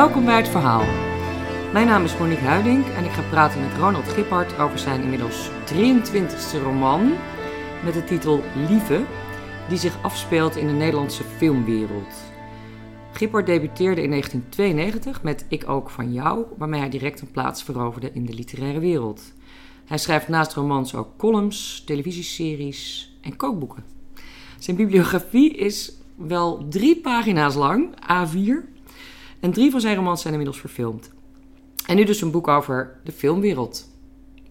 Welkom bij het verhaal. Mijn naam is Monique Huiding en ik ga praten met Ronald Gippard over zijn inmiddels 23e roman met de titel Lieve, die zich afspeelt in de Nederlandse filmwereld. Gippard debuteerde in 1992 met Ik ook van jou, waarmee hij direct een plaats veroverde in de literaire wereld. Hij schrijft naast romans ook columns, televisieseries en kookboeken. Zijn bibliografie is wel drie pagina's lang, A4. En drie van zijn romans zijn inmiddels verfilmd. En nu dus een boek over de filmwereld.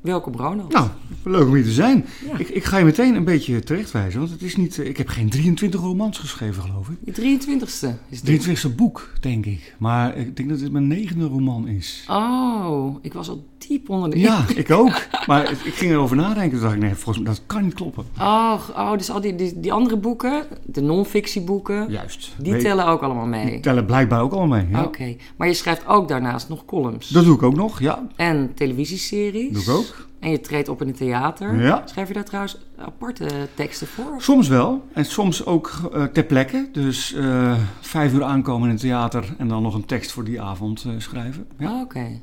Welkom Ronald. Nou, leuk om hier te zijn. Ja. Ik, ik ga je meteen een beetje terechtwijzen, want het is niet, eh, ik heb geen 23 romans geschreven, geloof ik. Je 23ste is dit. 23e boek, denk ik. Maar ik denk dat dit mijn negende roman is. Oh, ik was al diep onder de Ja, ik ook. Maar ik ging erover nadenken. Toen dacht ik, nee, volgens mij, dat kan niet kloppen. Oh, oh, dus al die, die, die andere boeken, de non-fictieboeken, Juist. die Weet- tellen ook allemaal mee. Die tellen blijkbaar ook allemaal mee. Ja. Oké, maar je schrijft ook daarnaast nog columns. Dat doe ik ook nog, ja. En televisieseries. Doe ik ook. En je treedt op in het theater. Ja. Schrijf je daar trouwens aparte teksten voor? Soms wel. En soms ook eh, ter plekke. Dus eh, vijf uur aankomen in het theater en dan nog een tekst voor die avond eh, schrijven. Ja. Oh, Oké.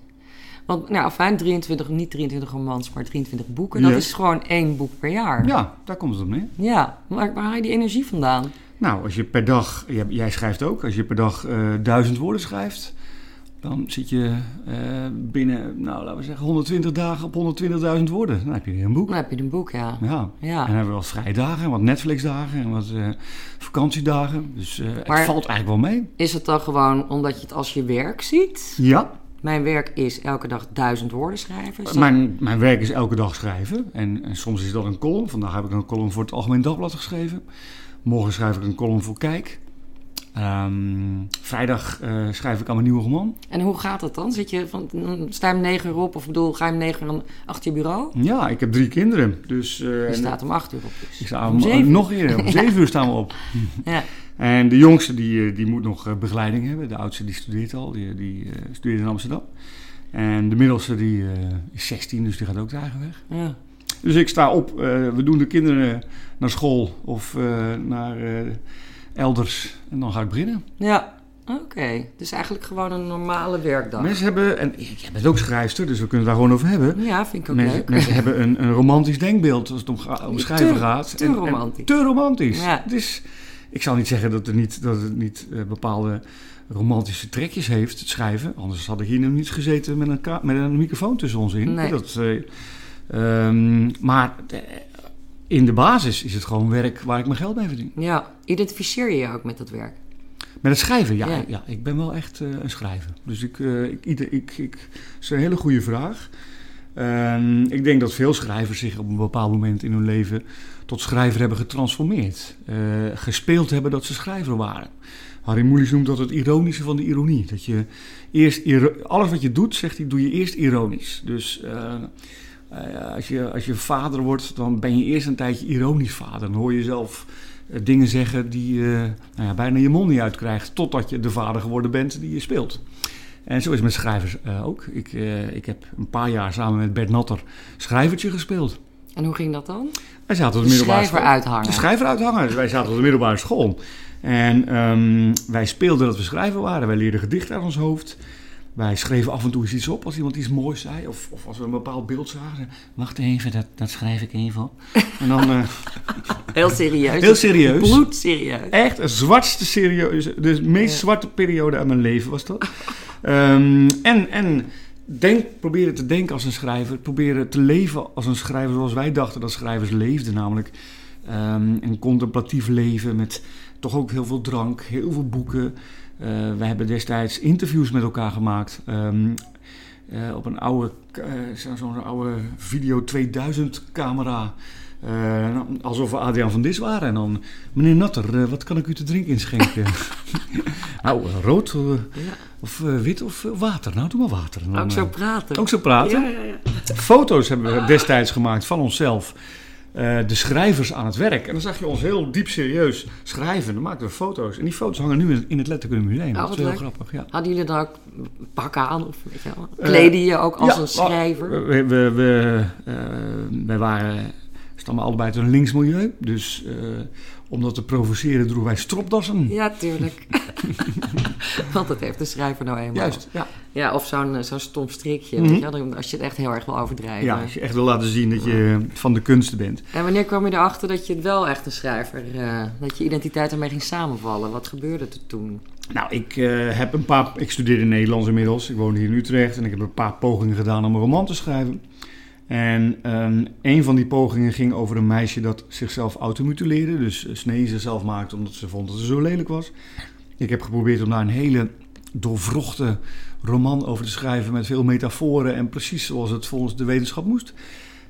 Want, nou, fijn, 23, niet 23 romans, maar 23 boeken. Dat is gewoon één boek per jaar. ja, daar komt het op neer. Ja, maar waar haal je die energie vandaan? Nou, als je per dag, jij, jij schrijft ook, als je per dag duizend woorden schrijft, dan zit je eh, binnen, nou laten we zeggen, 120 dagen op 120.000 woorden. Dan heb je weer een boek. Dan heb je een boek, ja. Ja. En dan hebben we wat vrije dagen, en wat Netflix-dagen en wat eh, vakantiedagen. Dus eh, het valt eigenlijk wel mee. Is het dan gewoon omdat je het als je werk ziet? Ja, Mijn werk is elke dag duizend woorden schrijven. Dat- mijn, mijn werk is elke dag schrijven. En, en soms is dat een column. Vandaag heb ik een column voor het Algemeen Dagblad geschreven. Morgen schrijf ik een column voor Kijk. Ehm, vrijdag eh, schrijf ik aan mijn nieuwe roman. En hoe gaat dat dan? Zit je van, sta je om negen uur op? Of bedoel, ga je om negen uur achter je bureau? Ja, ik heb drie kinderen. Dus eh, Je en- staat om acht uur op dus. ik sta om om, zeven. nog eerder. Om zeven uur staan we op. Ja. En de jongste die, eh, die moet nog eh, begeleiding hebben. De oudste die studeert al. Die, die eh, studeert in Amsterdam. En de middelste die eh, is 16, dus die gaat ook de eigen weg. ja. Dus ik sta op. eh, we doen de kinderen naar school of eh, naar eh, elders. En dan ga ik beginnen. Ja, oké. Dus eigenlijk gewoon een normale werkdag. Mensen hebben, en jij bent ook schrijfster, dus we kunnen het daar gewoon over hebben. Ja, vind ik ook Mensen, leuk. mensen hebben een, een romantisch denkbeeld als het om, Te- schrijven gaat. te En- en romantisch. te romantisch. Ja. Is, ik zal niet zeggen dat, er niet, dat het niet eh, bepaalde romantische trekjes heeft, het schrijven. Anders had ik hier nu niet gezeten met een, met een microfoon tussen ons in. Nee. Dat, eh, ehm, maar eh, in de basis is het gewoon werk waar ik mijn geld mee verdien. Ja, identificeer je je ook met dat werk? Met het schrijven, ja. Ja. ja. ik ben wel echt eh, een schrijver. Dus ik, eh, ik, ik, ik, dat is een hele goede vraag. Ehm, ik denk dat veel schrijvers zich op een bepaald moment in hun leven tot schrijver hebben getransformeerd. Eh, gespeeld hebben dat ze schrijver waren. Harry Mulisch noemt dat het ironische van de ironie. Dat je eerst, alles wat je doet, zegt hij, doe je eerst ironisch. Dus eh, als, je, als je vader wordt, dan ben je eerst een tijdje ironisch vader. Dan hoor je zelf eh, dingen zeggen die je nou ja, bijna je mond niet uitkrijgt. Totdat je de vader geworden bent die je speelt. En zo is het met schrijvers ook. Ik, ik heb een paar jaar samen met Bert Natter schrijvertje gespeeld. En hoe ging dat dan? Wij zaten op de De middelbare schrijver school. uithangen. De schrijver uithangen. Dus wij zaten op de middelbare school. En ehm, wij speelden dat we schrijver waren. Wij leerden gedichten uit ons hoofd. Wij schreven af en toe eens iets op als iemand iets moois zei. Of, of als we een bepaald beeld zagen. Wacht even, dat, dat schrijf ik even op. En dan eh, Heel serieus. heel serieus. Bloedserieus. Echt een zwartste serieuze, de meest Ja. zwarte periode uit mijn leven was dat. Ehm, en en denk, proberen te denken als een schrijver, proberen te leven als een schrijver zoals wij dachten dat schrijvers leefden. Namelijk ehm, een contemplatief leven met toch ook heel veel drank, heel veel boeken. Eh we hebben destijds interviews met elkaar gemaakt. ehm, eh, op een oude, zo- zo'n oude Video 2000 camera. Eh, alsof we Adriaan van Dis waren. En dan, meneer Natter, wat kan ik u te drinken inschenken? nou, rood Ja. of wit of water. Nou, doe maar water. Dan, Ook zo praten. ook zo praten. Ja, ja, ja. Foto's hebben we destijds gemaakt van onszelf. Eh, de schrijvers aan het werk. En dan zag je ons heel diep serieus schrijven. Dan maakten we foto's. En die foto's hangen nu in- in het Letterkunde Museum. Oh, dat is heel leuk. grappig, ja. Hadden jullie dan ook pakken aan? Of weet je wel? Eh, Kleden je ook als Ja, een schrijver? We, we, we, eh, wij waren, stammen allebei uit een links milieu. Dus om dat te provoceren droegen wij stropdassen. Ja, tuurlijk. Want dat heeft de schrijver nou eenmaal. Juist, ja. Ja, of zo'n eh, zo'n stom strikje, Mhm. je, als je het echt heel erg wil overdrijven. ja, als je echt wil laten zien dat je van de kunsten bent. En wanneer kwam je erachter dat je wel echt een schrijver, eh, dat je identiteit ermee ging samenvallen? Wat gebeurde er toen? Nou, ik eh, heb een paar. Ik studeerde Nederlands inmiddels. Ik woonde hier in Utrecht en ik heb een paar pogingen gedaan om een roman te schrijven. En ehm, een van die pogingen ging over een meisje dat zichzelf automutileerde. Dus eh, snee zichzelf maakte omdat ze vond dat ze zo lelijk was. Ik heb geprobeerd om daar een hele doorvrochte roman over te schrijven met veel metaforen en precies zoals het volgens de wetenschap moest.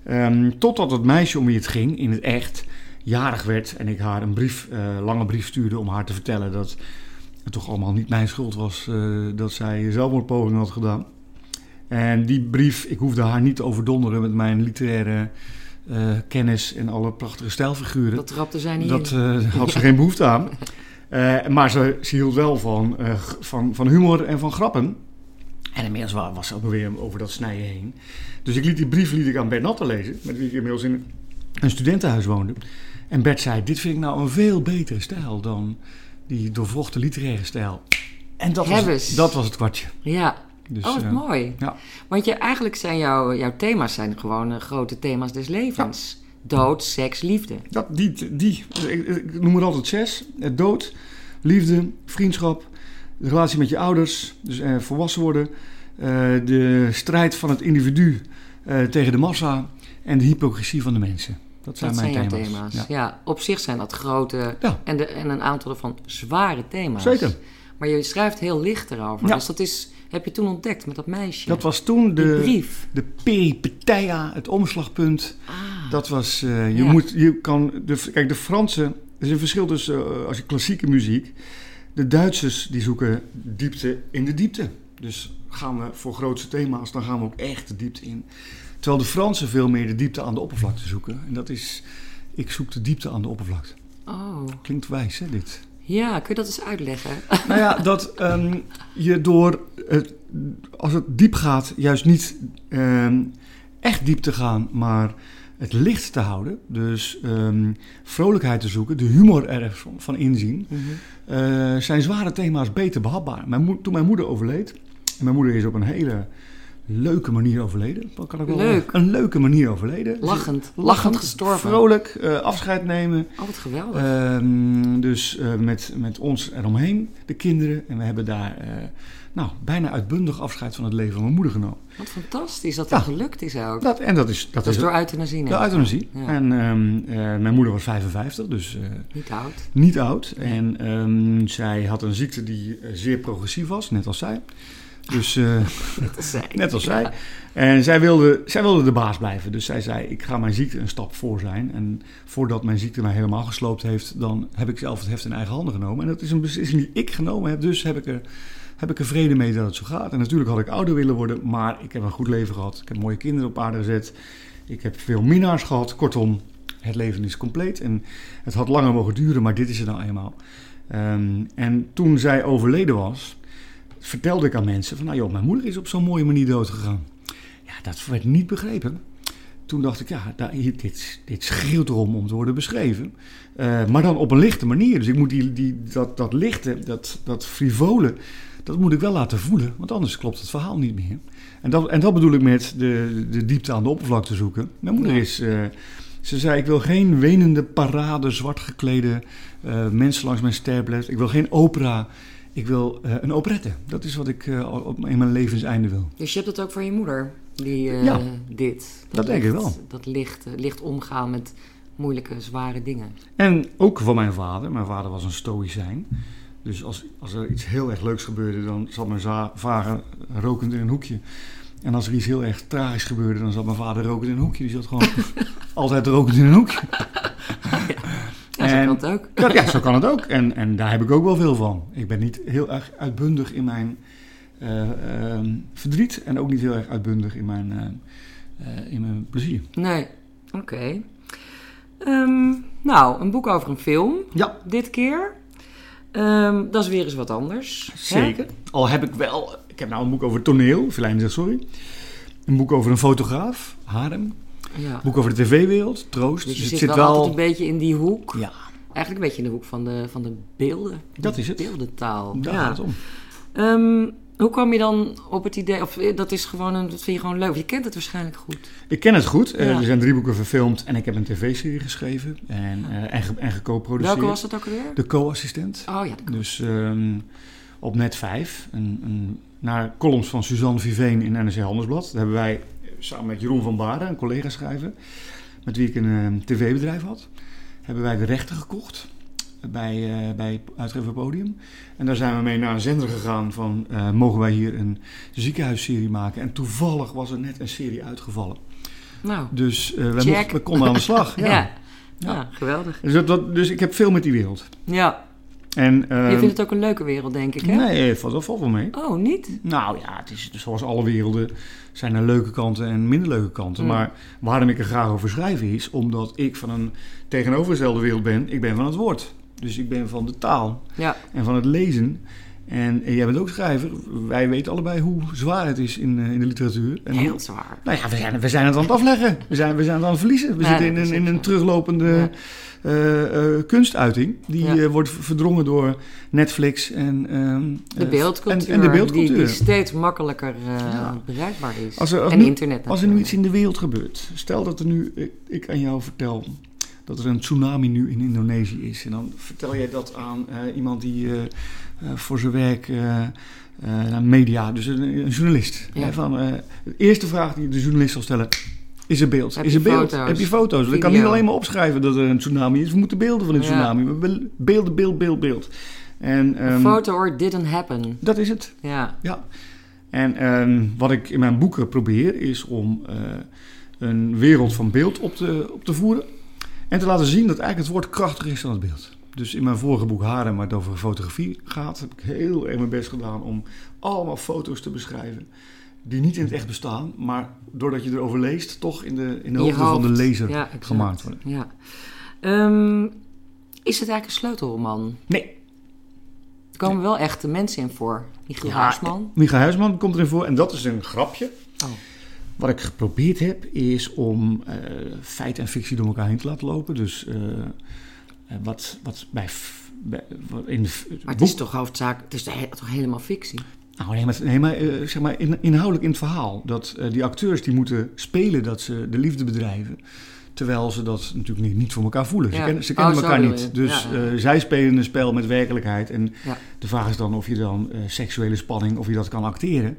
Ehm, totdat het meisje om wie het ging in het echt jarig werd en ik haar een brief, eh, lange brief stuurde om haar te vertellen dat het toch allemaal niet mijn schuld was eh, dat zij zelfmoordpoging had gedaan. En die brief, ik hoefde haar niet te overdonderen met mijn literaire eh, kennis en alle prachtige stijlfiguren. Dat trapte zij niet Dat eh, had ze geen behoefte aan. Eh, maar ze, ze hield wel van, van, van humor en van grappen. En inmiddels wa- was ze ook weer over dat snijden heen. Dus ik liet die brief liet ik aan Bert Natter lezen, met wie ik inmiddels in een studentenhuis woonde. En Bert zei, dit vind ik nou een veel betere stijl dan die doorvrochte literaire stijl. En dat, was, dat was het kwartje. Ja, Dus, oh, wat eh, mooi. ja. Want je, eigenlijk zijn jouw, jouw thema's zijn gewoon eh, grote thema's des levens. Dood, seks, liefde. Dat, die, die, ik, ik noem er altijd zes. Eh, Dood, liefde, vriendschap, de relatie met je ouders, dus eh, volwassen worden, de strijd van het individu tegen de massa en de hypocrisie van de mensen. Dat zijn Dat mijn zijn thema's. thema's. Ja. Ja. op zich zijn dat grote Ja. en, de, en een aantal ervan zware thema's. Zeker. Maar je schrijft heel licht erover. Ja. Dus dat is, heb je toen ontdekt met dat meisje. Dat was toen de, brief. de peripeteia, het omslagpunt. Ah, Dat was, eh, je Ja. moet, je kan, de, kijk de Fransen, er is een verschil tussen, eh, als je klassieke muziek, de Duitsers die zoeken diepte in de diepte. Dus gaan we voor grootste thema's, dan gaan we ook echt de diepte in. Terwijl de Fransen veel meer de diepte aan de oppervlakte zoeken. En dat is, ik zoek de diepte aan de oppervlakte. oh. Klinkt wijs hè dit? Ja, kun je dat eens uitleggen? Nou ja, dat ehm, je door, het, als het diep gaat, juist niet ehm, echt diep te gaan, maar het licht te houden. Dus ehm, vrolijkheid te zoeken, de humor er van, van inzien. Mhm. eh, zijn zware thema's beter behapbaar. Mijn toen mijn moeder overleed, en mijn moeder is op een hele leuke manier overleden. Kan ik wel Leuk. Een leuke manier overleden. Lachend. Lachend, Lachend gestorven. Vrolijk, eh, afscheid nemen. Oh, wat geweldig. Ehm, dus eh, met, met ons eromheen, de kinderen. En we hebben daar eh, nou, bijna uitbundig afscheid van het leven van mijn moeder genomen. wat fantastisch dat ja. dat gelukt is ook. Dat, en dat is, dat dat is is door euthanasie. ik euthanasie. Ja. En ehm, eh, mijn moeder was 55, dus Niet oud. niet oud. En ehm, zij had een ziekte die zeer progressief was, net als zij. Dus eh, Net als zij. net als Ja. zij. En zij wilde, zij wilde de baas blijven. Dus zij zei, ik ga mijn ziekte een stap voor zijn. En voordat mijn ziekte mij helemaal gesloopt heeft... dan heb ik zelf het heft in eigen handen genomen. En dat is een beslissing die ik genomen heb. Dus heb ik er, heb ik er vrede mee dat het zo gaat. En natuurlijk had ik ouder willen worden. Maar ik heb een goed leven gehad. Ik heb mooie kinderen op aarde gezet. Ik heb veel minnaars gehad. Kortom, het leven is compleet. En het had langer mogen duren, maar dit is het nou eenmaal. Ehm, en toen zij overleden was... vertelde ik aan mensen van... nou joh, mijn moeder is op zo'n mooie manier dood gegaan. Ja, dat werd niet begrepen. Toen dacht ik, ja, dit, dit schreeuwt erom om te worden beschreven. Eh, maar dan op een lichte manier. Dus ik moet die, die, dat, dat lichte, dat, dat frivole, dat moet ik wel laten voelen. Want anders klopt het verhaal niet meer. En dat, en dat bedoel ik met de, de diepte aan de oppervlakte zoeken. Mijn moeder Ja. is... eh, ze zei, ik wil geen wenende parade, zwart geklede eh, mensen langs mijn sterblad. Ik wil geen opera. Ik wil eh, een operette. Dat is wat ik eh, op, in mijn levenseinde wil. Dus je hebt het ook voor je moeder, die, eh, Ja. dit. Dat denk ik wel. Dat licht, licht omgaan met moeilijke, zware dingen. En ook van mijn vader. Mijn vader was een stoïcijn. Dus als, als er iets heel erg leuks gebeurde, dan zat mijn vader rokend in een hoekje. En als er iets heel erg tragisch gebeurde, dan zat mijn vader rokend in een hoekje. Die zat gewoon altijd rokend in een hoekje. Ja, zo En- kan het ook. Ja, ja, zo kan het ook. En, en daar heb ik ook wel veel van. Ik ben niet heel erg uitbundig in mijn eh, ehm, verdriet. En ook niet heel erg uitbundig in mijn, eh, eh, in mijn plezier. Nee, oké. Ehm, nou, een boek over een film, Ja, dit keer. Ehm, dat is weer eens wat anders. hè? zeker. Al heb ik wel... Ik heb nou een boek over toneel. Filijn zegt sorry. Een boek over een fotograaf. Harem. Ja. Boek over de tv-wereld. Troost. Dus je het zit, zit wel, wel... altijd een beetje in die hoek. Ja, eigenlijk een beetje in de hoek van de, van de beelden. Dat is het. Beeldentaal. Daar ja. gaat het om. Ehm, hoe kwam je dan op het idee, of eh, dat is gewoon een, dat vind je gewoon leuk. Je kent het waarschijnlijk goed. Ik ken het goed. Eh, er zijn drie boeken verfilmd en ik heb een tv-serie geschreven en, eh, en, ge- en geco-produceerd. Welke was dat ook alweer? De co-assistent. Oh ja, de Dus ehm, op net 5, een, een, naar columns van Suzanne Viveen in NRC Handelsblad. Daar hebben wij samen met Jeroen van Baarden, een collega schrijver, met wie ik een eh, tv-bedrijf had, hebben wij de rechten gekocht bij, eh, bij uitgever Podium. En daar zijn we mee naar een zender gegaan van, eh, mogen wij hier een ziekenhuisserie maken? En toevallig was er net een serie uitgevallen. Nou, Dus eh, we, we konden aan de slag. ja. ja. Ja. Ja. geweldig. Dus, dat- dat, dus ik heb veel met die wereld. Ja, En, je ehm, vindt het ook een leuke wereld, denk ik, hè? Nee, valt, dat valt wel mee. Oh, niet? Nou ja, het is zoals alle werelden zijn er leuke kanten en minder leuke kanten. Mm. Maar waarom ik er graag over schrijf is omdat ik van een tegenovergestelde wereld ben. Ik ben van het woord. Dus ik ben van de taal Ja, en van het lezen. En, jij bent ook schrijver. Wij weten allebei hoe zwaar het is in, eh, in de literatuur. En heel zwaar. nou ja, we zijn, we zijn het aan het afleggen. We zijn, we zijn het aan het verliezen. We Ja, zitten in een, in een teruglopende Ja. eh, eh, kunstuiting. Die Ja. wordt verdrongen door Netflix en, ehm, De beeldcultuur, en, en de beeldcultuur. Die, die steeds makkelijker bereikbaar is. Als er- als en nu- internet Als er nu iets in de wereld gebeurt, stel dat er nu, ik, ik aan jou vertel dat er een tsunami nu in Indonesië is. En dan vertel jij dat aan iemand die voor zijn werk, eh, eh, media, dus een, een journalist. Ja. Hè, van, eh, de eerste vraag die de journalist zal stellen, is er beeld? Heb is je er beeld? foto's? Heb je foto's? Ik kan niet alleen maar opschrijven dat er een tsunami is. We moeten beelden van een Ja. tsunami. Beelden, beeld, beeld, beeld. En, photo or didn't happen. dat is het. Ja, Ja. En ehm, wat ik in mijn boeken probeer is om eh, een wereld van beeld op te, op te voeren. En te laten zien dat eigenlijk het woord krachtiger is dan het beeld. Dus in mijn vorige boek Harem, waar het over fotografie gaat, heb ik heel erg mijn best gedaan om allemaal foto's te beschrijven. Die niet in het echt bestaan, maar doordat je erover leest, toch in de, in de hoofden van de lezer Ja, gemaakt worden. ja. Ehm, is het eigenlijk een sleutelroman? Nee, Er komen wel echte mensen in voor. Michiel Ja, Haarsman. Micha Huisman komt erin voor en dat is een grapje. Oh. Wat ik geprobeerd heb, is om eh, feit en fictie door elkaar heen te laten lopen. Dus eh, wat, wat bij, f- bij- wat in Maar het boek- is toch hoofdzaak, het is toch he- toch helemaal fictie? Nou, nee, maar, nee, maar, eh, zeg maar in- inhoudelijk in het verhaal. Dat eh, die acteurs die moeten spelen dat ze de liefde bedrijven. Terwijl ze dat natuurlijk niet, niet voor elkaar voelen. Ze ze Oh, kennen zo elkaar niet. Dus Ja, ja. eh, zij spelen een spel met werkelijkheid. En de vraag is dan of je dan eh, seksuele spanning, of je dat kan acteren.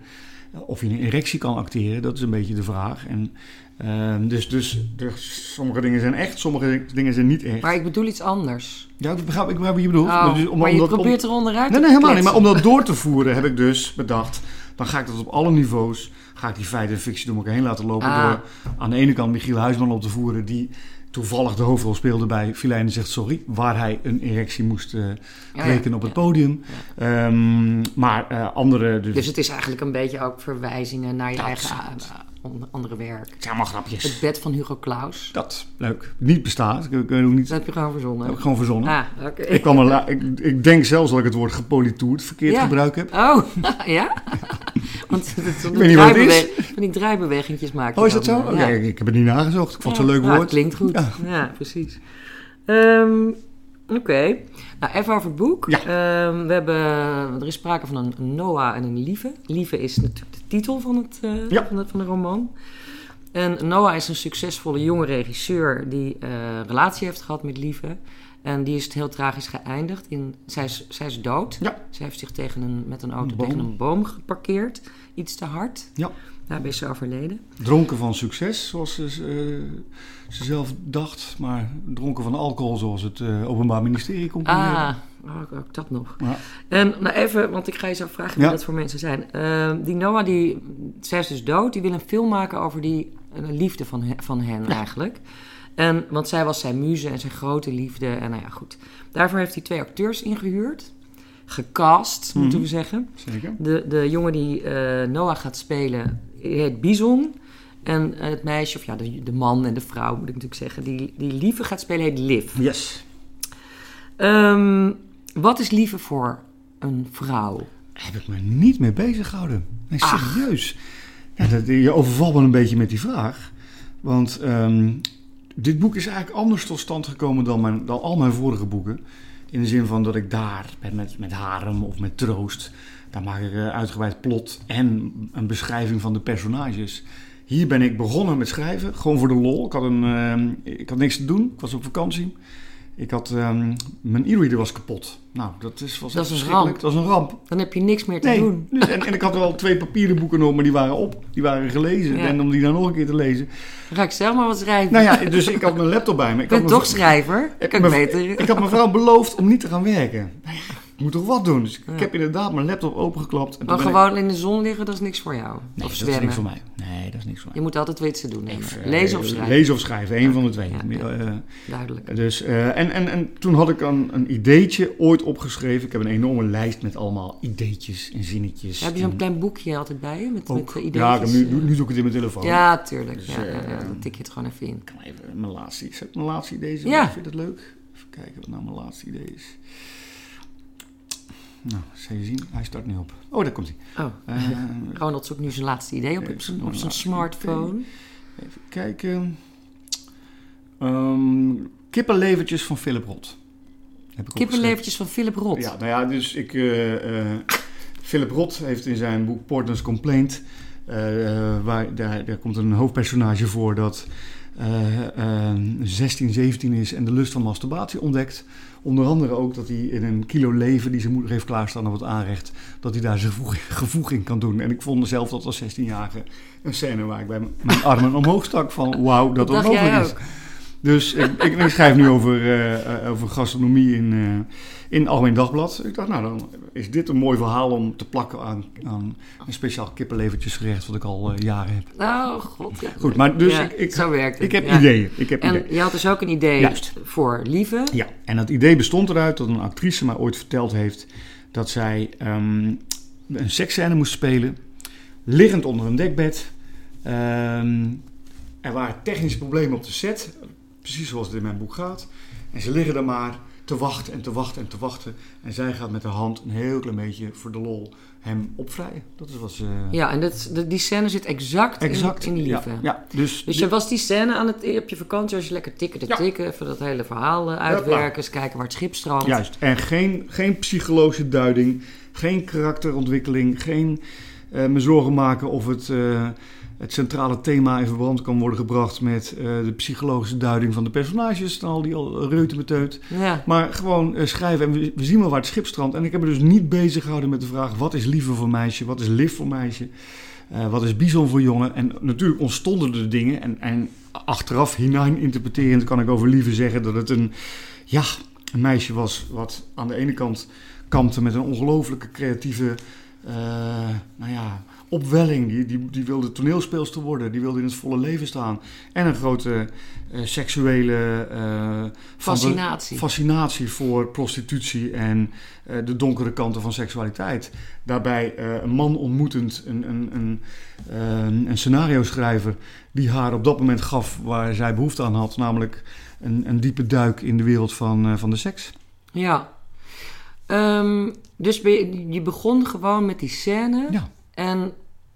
Eh, Of je een erectie kan acteren, dat is een beetje de vraag. En, ehm, dus dus sommige dingen zijn echt, sommige dingen zijn niet echt. Maar ik bedoel iets anders. ja, ik begrijp, ik begrijp wat je bedoelt. Oh, Dus om- maar je omdat- om- probeert er onderuit Nee, te nee, helemaal niet. Maar om dat door te voeren heb ik dus bedacht... dan ga ik dat op alle niveaus... ga ik die feiten en fictie door elkaar heen laten lopen... Ah. door aan de ene kant Michiel Huisman op te voeren... die toevallig de hoofdrol speelde bij Filijnen zegt sorry... waar hij een erectie moest Ja, ja. kweken op het Ja. podium. Ehm, maar eh, andere... Dus, Dus het is eigenlijk een beetje ook verwijzingen naar je Dat eigen andere werk. het zijn allemaal grapjes. Het bed van Hugo Claus. Dat, leuk. Niet bestaat. Ik, ik ook niet... Dat heb je gewoon verzonnen. heb ik gewoon verzonnen. Ah, oké. Ik, kwam la- ik, ik denk zelfs dat ik het woord gepolitoerd verkeerd Ja. gebruikt heb. Oh, ja? Want het is weet niet wat het is. Van die draaibewegingjes maak je Oh, is dat zo? eh, Oké, ja. ik, ik heb het niet nagezocht. Ik vond het zo'n leuk nou, woord. klinkt goed. Ja. Ja, precies. Ehm, Oké. Nou, even over het boek. Ja. Ehm, we hebben, er is sprake van een, Noah en een Lieve. Lieve is natuurlijk de titel van, het, eh, Ja. van, de, van de roman. En Noah is een succesvolle jonge regisseur die eh, een relatie heeft gehad met Lieve. En die is het heel tragisch geëindigd. In, zij, is, zij is dood. Ja. Zij heeft zich tegen een, met een auto Een tegen een boom geparkeerd. Iets te hard. Ja. Daarbij is ze overleden. Dronken van succes, zoals ze, ze zelf dacht. Maar dronken van alcohol, zoals het eh, Openbaar Ministerie concludeerde. Ah, oh, ook, ook dat nog. Ja. En nou even, want ik ga je zo vragen wie Ja. dat voor mensen zijn. Ehm, die Noah, die, zij is dus dood. Die wil een film maken over die eh, liefde van, van hen eigenlijk. En, want zij was zijn muze en zijn grote liefde. En nou ja, goed. Daarvoor heeft hij twee acteurs ingehuurd. Gecast, Mhm. moeten we zeggen. Zeker. De, de jongen die eh, Noah gaat spelen, heet Bison. En het meisje, of ja, de, de man en de vrouw moet ik natuurlijk zeggen, die, die lieve gaat spelen, heet Liv. Yes. Ehm, wat is liefde voor een vrouw? Heb ik me niet mee bezig gehouden. Nee, serieus. Ja, dat, je overvalt me een beetje met die vraag. Want ehm, dit boek is eigenlijk anders tot stand gekomen dan, mijn, dan al mijn vorige boeken. In de zin van dat ik daar met, met Harem of met Troost, daar maak ik een uitgebreid plot en een beschrijving van de personages. Hier ben ik begonnen met schrijven, gewoon voor de lol. Ik had, een, eh, ik had niks te doen, ik was op vakantie. Ik had, ehm, mijn e-reader was kapot. Nou, dat is, was Dat is een verschrikkelijk. ramp. Dat was een ramp. Dan heb je niks meer te Nee, doen. dus- en, en ik had wel twee papieren boeken nog, maar die waren op. Die waren gelezen. Ja. En om die dan nog een keer te lezen. Ga ik zelf maar wat schrijven. Nou ja, dus ik had mijn laptop bij me. Ik ik ben toch schrijver. Ik kan mijn- beter. Ik had mijn vrouw beloofd om niet te gaan werken. Nou ja, ik moet toch wat doen? Dus Ja. ik heb inderdaad mijn laptop opengeklapt. En Maar ik- gewoon in de zon liggen, dat is niks voor jou. Nee, of dat is zwemmen. niks voor mij. Nee, dat is niks voor mij. Je moet altijd te doen. Of, eh, Lezen of schrijven. Lezen of schrijven, één van de twee. Ja, ja. Eh, Duidelijk. Dus, eh, en, en, en toen had ik een, een ideetje ooit opgeschreven. Ik heb een enorme lijst met allemaal ideetjes en zinnetjes. Heb je zo'n klein boekje altijd bij je? Met, met ja, ideetjes? heb nu, nu doe ik het in mijn telefoon. Ja, tuurlijk. Dus, ja, ja, ja, dan tik je het gewoon even in. Ik kan even mijn laatste, mijn laatste idee? Ja. Vind je dat leuk? Even kijken wat nou mijn laatste idee is. Nou, zal je zien. Hij start nu op. Oh, daar komt hij. Oh, Eh, Ronald zoekt nu zijn laatste idee op, op zijn, mijn op zijn laatste smartphone. even kijken. Ehm kippenlevertjes van Philip. Heb ik Kippenlevertjes van Philip opgeschreven. Ja, nou ja, dus ik... eh, eh, Philip Roth heeft in zijn boek Portland's Complaint... waar, daar, daar komt een hoofdpersonage voor dat eh, 16, 17 is en de lust van masturbatie ontdekt. Onder andere ook dat hij in een kilo leven die zijn moeder heeft klaarstaan op het aanrecht, dat hij daar zijn gevoeg, gevoeg in kan doen. En ik vond zelf dat als 16-jarige een scène waar ik bij mijn armen omhoog stak van wauw, dat Dat mogelijk is. ook. Dus ik, ik, ik schrijf nu over, eh, eh, over gastronomie in, eh in Algemeen Dagblad. Ik dacht, nou dan is dit een mooi verhaal om te plakken aan, aan een speciaal kippenlevertjesgerecht wat ik al eh, jaren heb. Oh, god. Ja. Goed, maar dus Ja, ik, ik, zo werkt het. ik heb ja. ideeën. Ik heb En ideeën. je had dus ook een idee Juist. voor Lieve. Ja, en dat idee bestond eruit dat een actrice mij ooit verteld heeft dat zij ehm, een seksscène moest spelen, liggend onder een dekbed. Ehm, er waren technische problemen op de set, precies zoals het in mijn boek gaat. En ze liggen er maar te wachten en te wachten en te wachten. En zij gaat met haar hand een heel klein beetje voor de lol hem opvrijen. Dat is wat ze... Ja, en dat, die scène zit exact, in- exact. in, die ja, Lieve. ja, dus, Dus je was die scène aan het, op je vakantie, als je lekker tikken te Ja. tikken, even dat hele verhaal eh, uitwerken, eens kijken waar het schip strandt. Juist. En geen, geen psychologische duiding, geen karakterontwikkeling, geen eh, me zorgen maken of het, eh, het centrale thema in verband kan worden gebracht met eh, de psychologische duiding van de personages en al die al. Ja. Maar gewoon eh, schrijven en we, we zien wel waar het schip strandt. En ik heb me dus niet bezig gehouden met de vraag wat is liefde voor meisje, wat is lief voor meisje. eh, wat is bison voor jongen? En natuurlijk ontstonden er dingen. En, en achteraf hinein interpreterend kan ik over lieve zeggen dat het een, ja, een meisje was wat aan de ene kant kampte met een ongelooflijke creatieve nou ja, opwelling. Die, die, die wilde toneelspeelster worden, die wilde in het volle leven staan. En een grote eh, seksuele eh, Fascinatie. fascinatie voor prostitutie en eh, de donkere kanten van seksualiteit. Daarbij eh, een man ontmoetend, een, een, een, eh, een scenario schrijver die haar op dat moment gaf waar zij behoefte aan had, namelijk een, een diepe duik in de wereld van, eh, van de seks. Ja. Ehm, dus je, je begon gewoon met die scène. Ja. En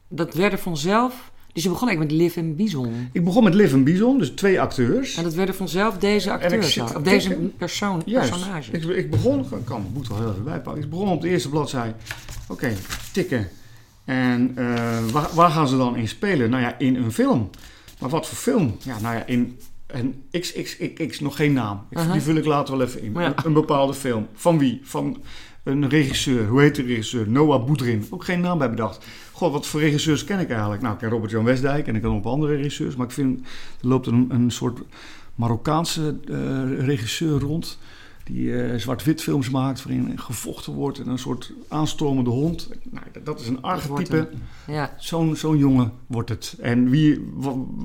dat werd er vanzelf. Dus je begon eigenlijk met Liv en Bison. Ik begon met Liv en Bison, dus twee acteurs. En dat werden vanzelf deze acteurs. zit Of deze persoon, Juist. personage. Ik, ik begon, ik kan boek wel heel even bijpakken. Ik begon op de eerste bladzij. Oké, tikken. En eh, waar, waar gaan ze dan in spelen? Nou ja, in een film. Maar wat voor film? Ja, nou ja, in een XXXX, nog geen naam. Ik. Die vul ik later wel even in. Ja. Een, een bepaalde film. Van wie? Van een regisseur. Hoe heet de regisseur? Noah Boudrin. Ook geen naam bij bedacht. God, wat voor regisseurs ken ik eigenlijk? Nou, ik ken Robert-Jan Westdijk en ik ken nog andere regisseurs. Maar ik vind, er loopt een, een soort Marokkaanse eh, regisseur rond. Die eh, zwart-wit films maakt waarin gevochten wordt en een soort aanstormende hond. Nou, dat is een archetype. Ja. Zo'n zo'n jongen wordt het. En wie,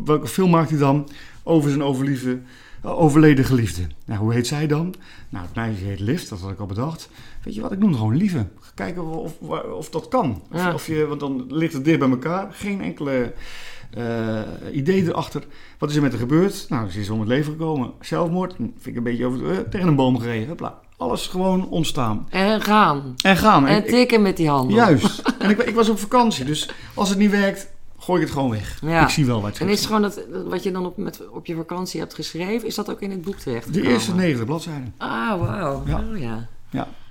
welke film maakt hij dan over zijn overliefde, eh, overleden geliefde? Nou, hoe heet zij dan? Nou, het meisje heet Liv, dat had ik al bedacht. Weet je wat, ik noem het gewoon Lieve. Kijken of, of, of dat kan. Of, Ja. of je, want dan ligt het dicht bij elkaar. Geen enkele eh, idee erachter. Wat is er met haar gebeurd? Nou, ze is om het leven gekomen. Zelfmoord, hm, vind ik een beetje over, eh, tegen een boom gereden. Hopla. Alles gewoon ontstaan. En gaan. En gaan. En Ik- ik- tikken met die handen. Juist. En ik, ik was op vakantie, dus als het niet werkt, gooi ik het gewoon weg. Ja. Ik zie wel wat En is het gewoon dat, wat je dan op, met, op je vakantie hebt geschreven, is dat ook in het boek terecht? De eerste 90 bladzijden. Ah, wauw. Ja. Oh, ja.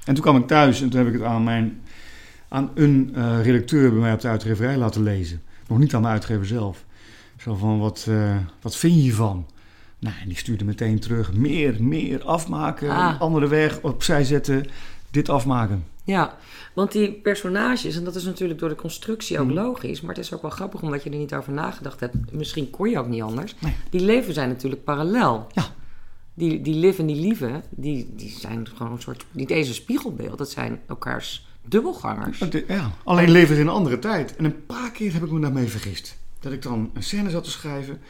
En toen kwam ik thuis en toen heb ik het aan, mijn, aan een eh, redacteur bij mij op de uitgeverij laten lezen. Nog niet aan mijn uitgever zelf. Zo van, wat, eh, wat vind je hiervan? Nou, en die stuurde meteen terug. Meer, meer, afmaken, Ah. een andere weg, opzij zetten, dit afmaken. Ja, want die personages, en dat is natuurlijk door de constructie ook Mhm. logisch, maar het is ook wel grappig omdat je er niet over nagedacht hebt. Misschien kon je ook niet anders. Nee. Die leven zijn natuurlijk parallel. Ja. Die, die live en die lieve, die, die zijn gewoon een soort, niet eens een spiegelbeeld, dat zijn elkaars dubbelgangers. Ja, Ja, alleen leven ze in een andere tijd. En een paar keer heb ik me daarmee vergist. Dat ik dan een scène zat te schrijven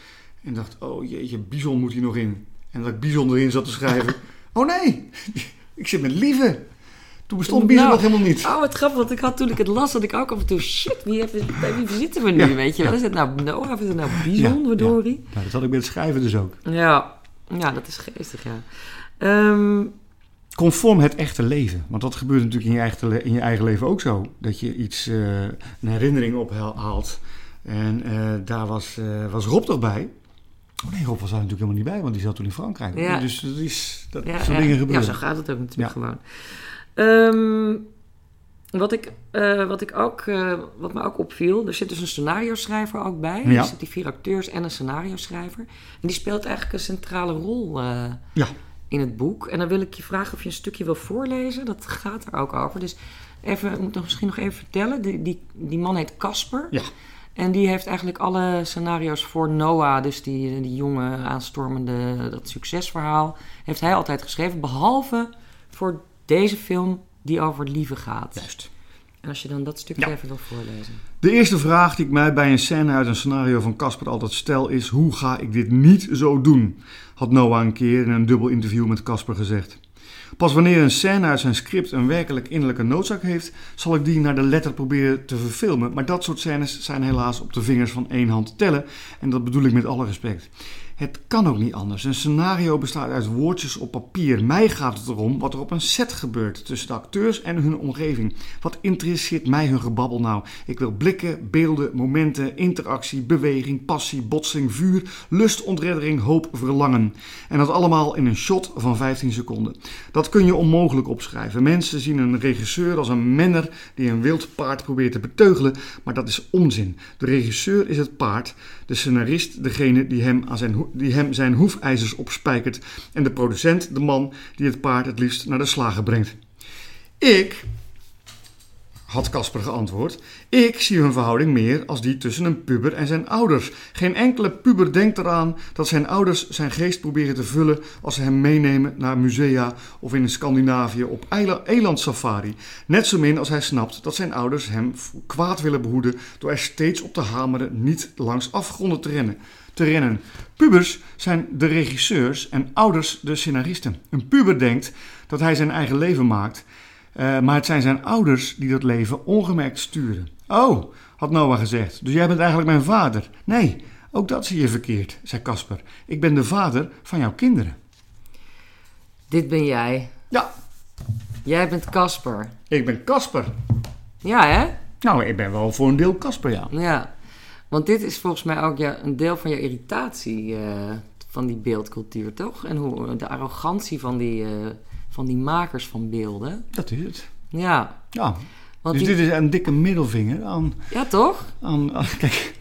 en dacht, oh jeetje, Bison moet hier nog in. En dat ik Bison erin zat te schrijven. oh nee, ik zit met Lieve. Toen bestond Bison Nou, nog helemaal niet. Oh, wat grappig, want ik had toen ik het las, dat ik ook af en toe, shit, wie, heeft, bij wie zitten we nu, Ja, weet je wel? ja. Is het nou Noah of is het nou Ja, Bison, ja. verdorie? Nou, dat had ik bij het schrijven dus ook. Ja. ja, dat is geestig, ja. Ehm, Conform het echte leven. Want dat gebeurt natuurlijk in je eigen, in je eigen leven ook zo. Dat je iets, eh, een herinnering ophaalt. En eh, daar was, eh, was Rob toch bij. Oh nee, Rob was daar natuurlijk helemaal niet bij, want die zat toen in Frankrijk. Ja. Dus dat is, dat Ja, soort ja. dingen ja, gebeuren. zo gaat het ook natuurlijk Ja. gewoon. Ehm, wat, ik, wat, ik ook, wat me ook opviel, er zit dus een scenario-schrijver ook bij. Ja. Er zitten die vier acteurs en een scenario-schrijver. En die speelt eigenlijk een centrale rol Ja. In het boek. En dan wil ik je vragen of je een stukje wil voorlezen. Dat gaat er ook over. Dus even, ik moet nog misschien nog even vertellen. Die, die, die man heet Casper. Ja. En die heeft eigenlijk alle scenario's voor Noah, dus die, die jonge aanstormende, dat succesverhaal, heeft hij altijd geschreven. Behalve voor deze film die over liefde gaat. Juist. En als je dan dat stukje Ja. even wil voorlezen. De eerste vraag die ik mij bij een scène uit een scenario van Casper altijd stel is: hoe ga ik dit niet zo doen? Had Noah een keer in een dubbel interview met Casper gezegd. Pas wanneer een scène uit zijn script een werkelijk innerlijke noodzaak heeft, zal ik die naar de letter proberen te verfilmen. Maar dat soort scènes zijn helaas op de vingers van één hand te tellen. En dat bedoel ik met alle respect. Het kan ook niet anders. Een scenario bestaat uit woordjes op papier. Mij gaat het erom wat er op een set gebeurt tussen de acteurs en hun omgeving. Wat interesseert mij hun gebabbel nou? Ik wil blikken, beelden, momenten, interactie, beweging, passie, botsing, vuur, lust, ontreddering, hoop, verlangen. En dat allemaal in een shot van 15 seconden. Dat kun je onmogelijk opschrijven. Mensen zien een regisseur als een menner die een wild paard probeert te beteugelen, maar dat is onzin. De regisseur is het paard, de scenarist degene die hem, aan zijn, die hem zijn hoefijzers opspijkert en de producent de man die het paard het liefst naar de slager brengt. Ik, had Casper geantwoord, ik zie hun verhouding meer als die tussen een puber en zijn ouders. Geen enkele puber denkt eraan dat zijn ouders zijn geest proberen te vullen als ze hem meenemen naar musea of in Scandinavië op elandsafari. Net zo min als hij snapt dat zijn ouders hem kwaad willen behoeden door er steeds op te hameren niet langs afgronden te rennen. Te rennen. Pubers zijn de regisseurs en ouders de scenaristen. Een puber denkt dat hij zijn eigen leven maakt, eh, maar het zijn zijn ouders die dat leven ongemerkt sturen. Oh, had Noah gezegd, dus jij bent eigenlijk mijn vader. Nee, ook dat zie je verkeerd, zei Casper. Ik ben de vader van jouw kinderen. Dit ben jij. Ja, Jij bent Casper. ik ben Casper. Ja, hè? Nou, ik ben wel voor een deel Casper, ja. Ja. Want dit is volgens mij ook ja, een deel van je irritatie eh, van die beeldcultuur, toch? En hoe, de arrogantie van die, eh, van die makers van beelden. Dat is het. Ja. Ja, Want dus die- dit is een dikke middelvinger aan Ja, toch? aan, aan- kijk,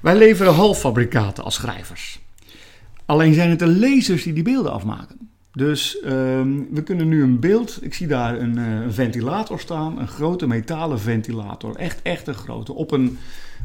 wij leveren halffabrikaten als schrijvers. Alleen zijn het de lezers die die beelden afmaken. Dus ehm, we kunnen nu een beeld, ik zie daar een, eh, een ventilator staan, een grote metalen ventilator, echt, echt een grote, op een,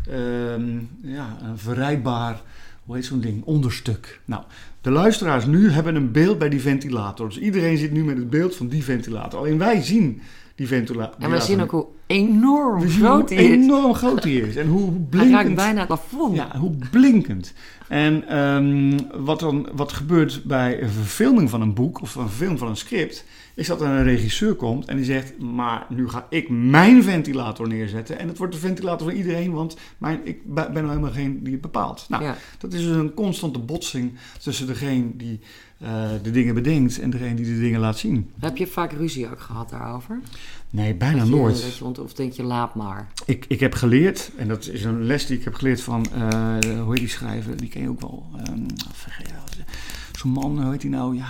ehm, ja, een verrijdbaar, hoe heet zo'n ding, onderstuk. Nou, de luisteraars nu hebben een beeld bij die ventilator. Dus iedereen zit nu met het beeld van die ventilator. Alleen wij zien die ventilator. En we zien ook hoe enorm We groot hij is. enorm groot hij is. En hoe Hij raakt blinkend. bijna het plafond. Ja, hoe blinkend. En ehm, wat, dan, wat gebeurt bij een verfilming van een boek of een film van een script, is dat er een regisseur komt en die zegt, maar nu ga ik mijn ventilator neerzetten. En het wordt de ventilator van iedereen, want mijn, ik ben nou helemaal geen die het bepaalt. Nou, ja. dat is dus een constante botsing tussen degene die eh, de dingen bedenkt en degene die de dingen laat zien. Heb je vaak ruzie ook gehad daarover? Nee, bijna je- nooit. je of denk je, laat maar. Ik, ik heb geleerd, en dat is een les die ik heb geleerd van, eh, hoe heet die schrijver? Die ken je ook wel. Ja, Zo'n man, hoe heet die nou? Ja,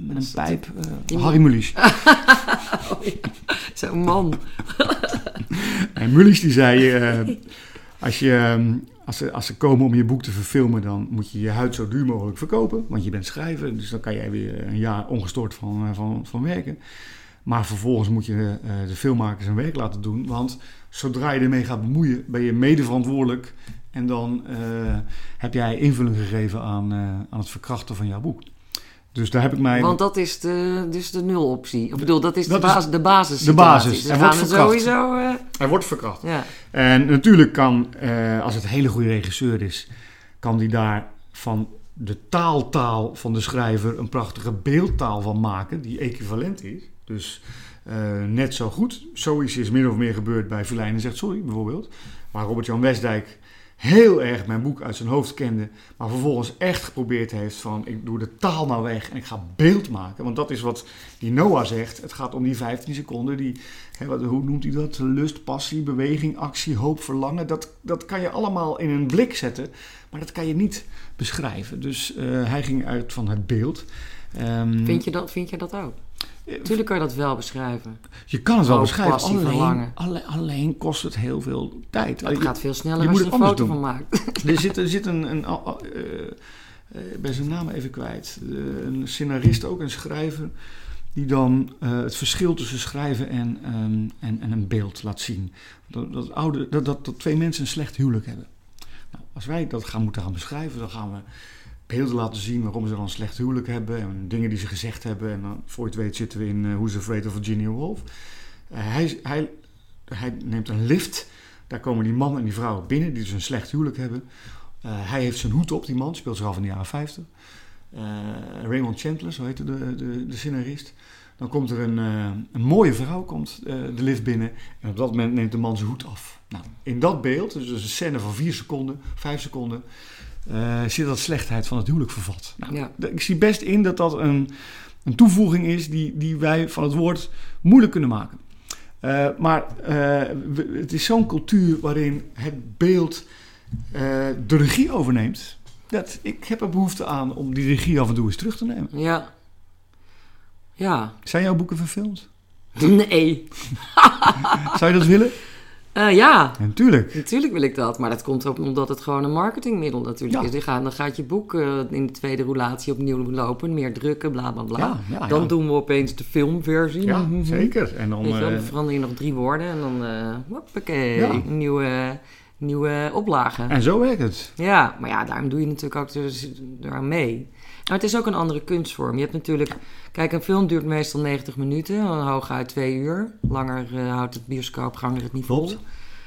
met een pijp. eh, Harry Mulisch. Oh, ja. Zo'n man. En Mulisch die zei, eh, als, je, ehm, als, ze, als ze komen om je boek te verfilmen, dan moet je je huid zo duur mogelijk verkopen. Want je bent schrijver, dus dan kan jij weer een jaar ongestoord van, eh, van, van werken. Maar vervolgens moet je eh, de filmmakers hun werk laten doen. Want zodra je ermee gaat bemoeien, ben je medeverantwoordelijk. En dan heb jij invulling gegeven aan, aan het verkrachten van jouw boek. Dus daar heb ik mij... Want dat is de, dus de nuloptie. Ik bedoel, dat is Dat de, is basis, de basis. de basis. Dus we wordt verkracht. sowieso... eh, Hij wordt verkracht. ja. En natuurlijk kan, eh, als het een hele goede regisseur is, kan die daar van de taaltaal van de schrijver een prachtige beeldtaal van maken, die equivalent is. Dus eh, net zo goed. Zoiets is min of meer gebeurd bij Verlijn en zegt sorry, bijvoorbeeld. Waar Robert-Jan Westdijk heel erg mijn boek uit zijn hoofd kende, maar vervolgens echt geprobeerd heeft van ik doe de taal nou weg en ik ga beeld maken. Want dat is wat die Noah zegt. Het gaat om die 15 seconden, die Hè, wat, hoe noemt hij dat? Lust, passie, beweging, actie, hoop, verlangen. Dat, dat kan je allemaal in een blik zetten, maar dat kan je niet beschrijven. Dus eh, hij ging uit van het beeld. Ehm, Vind, je dat, vind je dat ook? Tuurlijk kan je dat wel beschrijven. je kan het wel beschrijven, alleen, verlangen. alleen, alleen kost het heel veel tijd. Het gaat veel sneller je als je er een foto van maakt. Er zit, er zit een, een al- al- eh, eh, ik ben zijn naam even kwijt, een scenarist, ook een schrijver, die dan eh, het verschil tussen schrijven en, ehm, en, en een beeld laat zien. Dat, dat, oude, dat, dat, dat twee mensen een slecht huwelijk hebben. Nou, als wij dat gaan moeten gaan beschrijven, dan gaan we beelden laten zien waarom ze dan een slecht huwelijk hebben en dingen die ze gezegd hebben. En dan, voor je het weet, zitten we in uh, Who's Afraid of Virginia Woolf. Eh, hij, hij, hij neemt een lift. Daar komen die man en die vrouw binnen, die dus een slecht huwelijk hebben. Uh, hij heeft zijn hoed op, die man, speelt zich af in de jaren 50. Uh, Raymond Chandler, zo heette de, de, de scenarist. Dan komt er een, een mooie vrouw komt, de lift binnen. En op dat moment neemt de man zijn hoed af. Nou, in dat beeld, dus een scène van vier seconden, vijf seconden, uh, zit dat slechtheid van het huwelijk vervat. Nou, Ja. Ik zie best in dat dat een, een toevoeging is die, die wij van het woord moeilijk kunnen maken. Uh, maar uh, we, het is zo'n cultuur waarin het beeld de regie overneemt. Dat, ik heb er behoefte aan om die regie af en toe eens terug te nemen. Ja. Ja. Zijn jouw boeken verfilmd? Nee. Zou je dat willen? Uh, ja. ja. Natuurlijk. Natuurlijk wil ik dat. Maar dat komt ook omdat het gewoon een marketingmiddel natuurlijk Ja. is. Die gaan, dan gaat je boek uh, in de tweede roulatie opnieuw lopen. Meer drukken, bla bla bla. Ja, dan doen we opeens de filmversie. Ja, zeker. En dan, je eh, dan verander je nog drie woorden en dan, uh, hoppakee, nieuwe, nieuwe oplage. en zo werkt het. Ja, maar ja, daarom doe je natuurlijk ook dus mee. Maar het is ook een andere kunstvorm. Je hebt natuurlijk... Kijk, een film duurt meestal 90 minuten, hooguit twee uur. Langer uh, houdt het bioscoopganger het niet vol.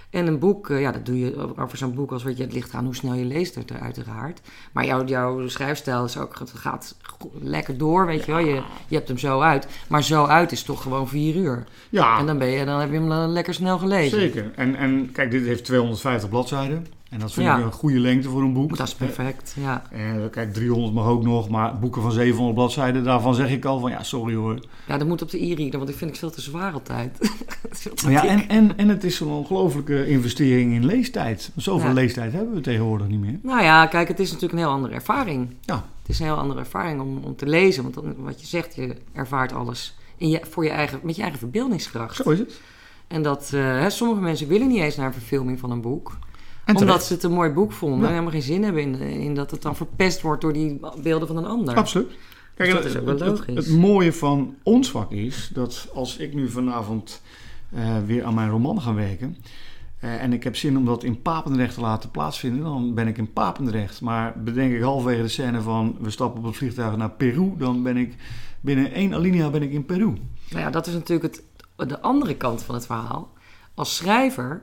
En een boek, uh, ja, dat doe je over zo'n boek als wat je het ligt aan hoe snel je leest het uiteraard. Maar jouw, jouw schrijfstijl is ook, het gaat lekker door, weet je wel. Je, je hebt hem zo uit. Maar zo uit is toch gewoon vier uur. Ja, En dan, ben je, dan heb je hem uh, lekker snel gelezen. zeker. En, en kijk, dit heeft 250 bladzijden. En dat vind Ja. ik een goede lengte voor een boek. Dat is perfect, ja. En kijk, 300 mag ook nog, maar boeken van 700 bladzijden, daarvan zeg ik al van ja, sorry hoor. Ja, dat moet op de e-reader, want ik vind het veel te zwaar altijd. Te Ja, en, en, en het is zo'n ongelofelijke investering in leestijd. Zoveel Ja. leestijd hebben we tegenwoordig niet meer. Nou ja, kijk, het is natuurlijk een heel andere ervaring. Ja. Het is een heel andere ervaring om, om te lezen. Want dan, wat je zegt, je ervaart alles in je, voor je eigen, met je eigen verbeeldingskracht. Zo is het. En dat eh, sommige mensen willen niet eens naar een verfilming van een boek. En omdat terecht. ze het een mooi boek vonden. Ja. En helemaal geen zin hebben in, in dat het dan verpest wordt door die beelden van een ander. Absoluut. Kijk, dat het, is ook wel het- het- logisch. het mooie van ons vak is dat als ik nu vanavond eh, weer aan mijn roman ga werken. eh, en ik heb zin om dat in Papendrecht te laten plaatsvinden, dan ben ik in Papendrecht. Maar bedenk ik halverwege de scène van we stappen op het vliegtuig naar Peru, dan ben ik binnen één alinea ben ik in Peru. Nou ja, dat is natuurlijk het, de andere kant van het verhaal. Als schrijver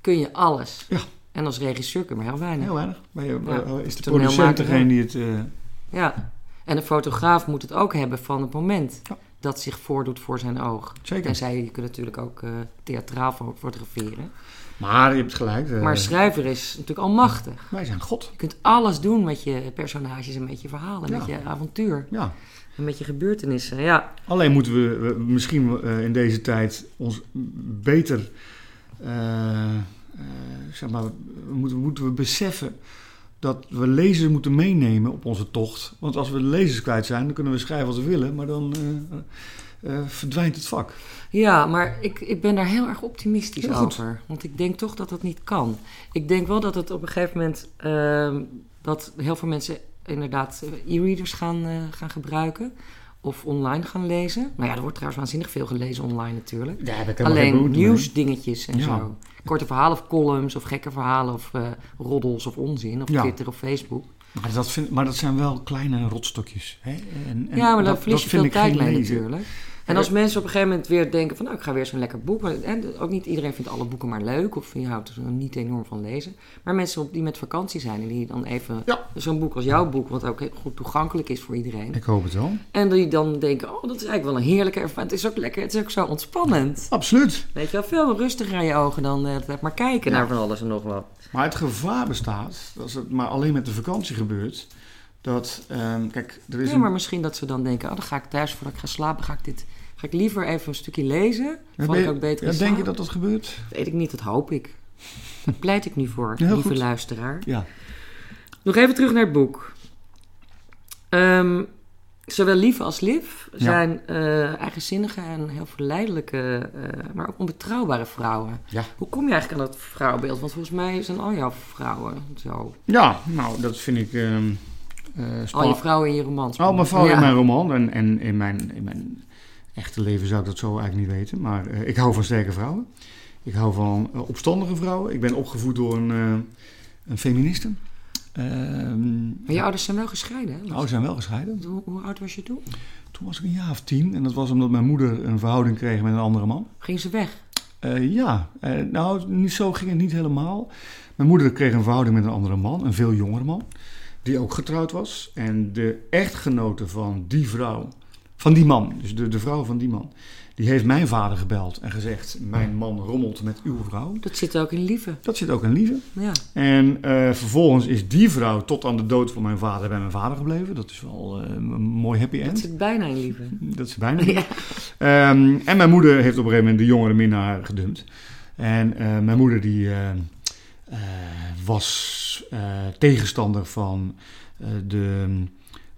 kun je alles. Ja. En als regisseur kun je maar heel weinig. Heel weinig. Ben je, Ja. is de producent degene die het... eh, Ja. En een fotograaf moet het ook hebben van het moment. Ja. dat zich voordoet voor zijn oog. Zeker. Tenzij je kunt natuurlijk ook eh, theatraal fo- fotograferen. Maar je hebt gelijk. eh, Maar schrijver is natuurlijk almachtig. wij zijn God. Je kunt alles doen met je personages en met je verhalen, Ja. met je avontuur Ja. en met je gebeurtenissen. Ja, Alleen moeten we, we misschien in deze tijd ons beter, zeg maar, moeten, moeten we beseffen dat we lezers moeten meenemen op onze tocht. Want als we de lezers kwijt zijn, dan kunnen we schrijven wat we willen, maar dan eh, eh, verdwijnt het vak. ja maar ik, ik ben daar heel erg optimistisch Heel over. Want ik denk toch dat dat niet kan. Ik denk wel dat het op een gegeven moment... ehm, dat heel veel mensen inderdaad eh, e-readers gaan, eh, gaan gebruiken. Of online gaan lezen. Nou ja, er wordt trouwens waanzinnig veel gelezen online natuurlijk. Daar heb ik Alleen nieuwsdingetjes en Ja. zo. Korte verhalen of columns of gekke verhalen of eh, roddels of onzin. Of Ja. Twitter of Facebook. Maar dat, vind, maar dat zijn wel kleine rotstokjes. Hè? En, en ja, maar daar dat- verlies je veel tijd mee natuurlijk. En als mensen op een gegeven moment weer denken van... nou, ik ga weer een lekker boek. En ook niet iedereen vindt alle boeken maar leuk. Of je houdt er niet enorm van lezen. Maar mensen die met vakantie zijn en die dan even... Ja. Zo'n boek als jouw boek, wat ook heel goed toegankelijk is voor iedereen. Ik hoop het wel. En die dan denken, oh, dat is eigenlijk wel een heerlijke ervaring. Het is ook lekker, het is ook zo ontspannend. Absoluut. Weet je wel, veel rustiger aan je ogen dan het maar kijken Ja. naar van alles en nog wat. Maar het gevaar bestaat, als het maar alleen met de vakantie gebeurt, dat, ehm, kijk, er is een... maar misschien dat ze dan denken, oh, dan ga ik thuis voordat ik ga slapen, ga ik dit... Ga ik liever even een stukje lezen? Ja, Val ben ik ook beter ja, in denk je dat dat gebeurt? Weet ik niet, dat hoop ik. Daar pleit ik nu voor, lieve goed. luisteraar. Ja. Nog even terug naar het boek. Ehm, zowel Lieve als Liv zijn eh, eigenzinnige en heel verleidelijke, eh, maar ook onbetrouwbare vrouwen. Hoe kom je eigenlijk aan dat vrouwenbeeld? Want volgens mij zijn al jouw vrouwen zo. Ja, nou, dat vind ik ehm eh, Al je vrouwen in je romans. Al mijn vrouw Ja. in mijn roman en, en in, mijn, in mijn echte leven zou ik dat zo eigenlijk niet weten. Maar eh, ik hou van sterke vrouwen. Ik hou van eh, opstandige vrouwen. Ik ben opgevoed door een, een feministe. Ehm, Maar je ouders zijn wel gescheiden, hè? ze zijn wel gescheiden. Hoe, hoe oud was je toen? Toen was ik een jaar of tien. En dat was omdat mijn moeder een verhouding kreeg met een andere man. Ging ze weg? Ja, nou, niet, zo ging het niet helemaal. Mijn moeder kreeg een verhouding met een andere man, een veel jongere man, die ook getrouwd was. En de echtgenote van die vrouw, van die man, dus de, de vrouw van die man, die heeft mijn vader gebeld en gezegd: Mijn man rommelt met uw vrouw. Dat zit ook in lieve. Dat zit ook in lieve. Ja. En eh, vervolgens is die vrouw tot aan de dood van mijn vader bij mijn vader gebleven. Dat is wel eh, een mooi happy Dat end. zit bijna in lieve. Dat is bijna. Ja. Ehm, en mijn moeder heeft op een gegeven moment de jongere minnaar gedumpt. En eh, mijn moeder die was eh, tegenstander van eh, de,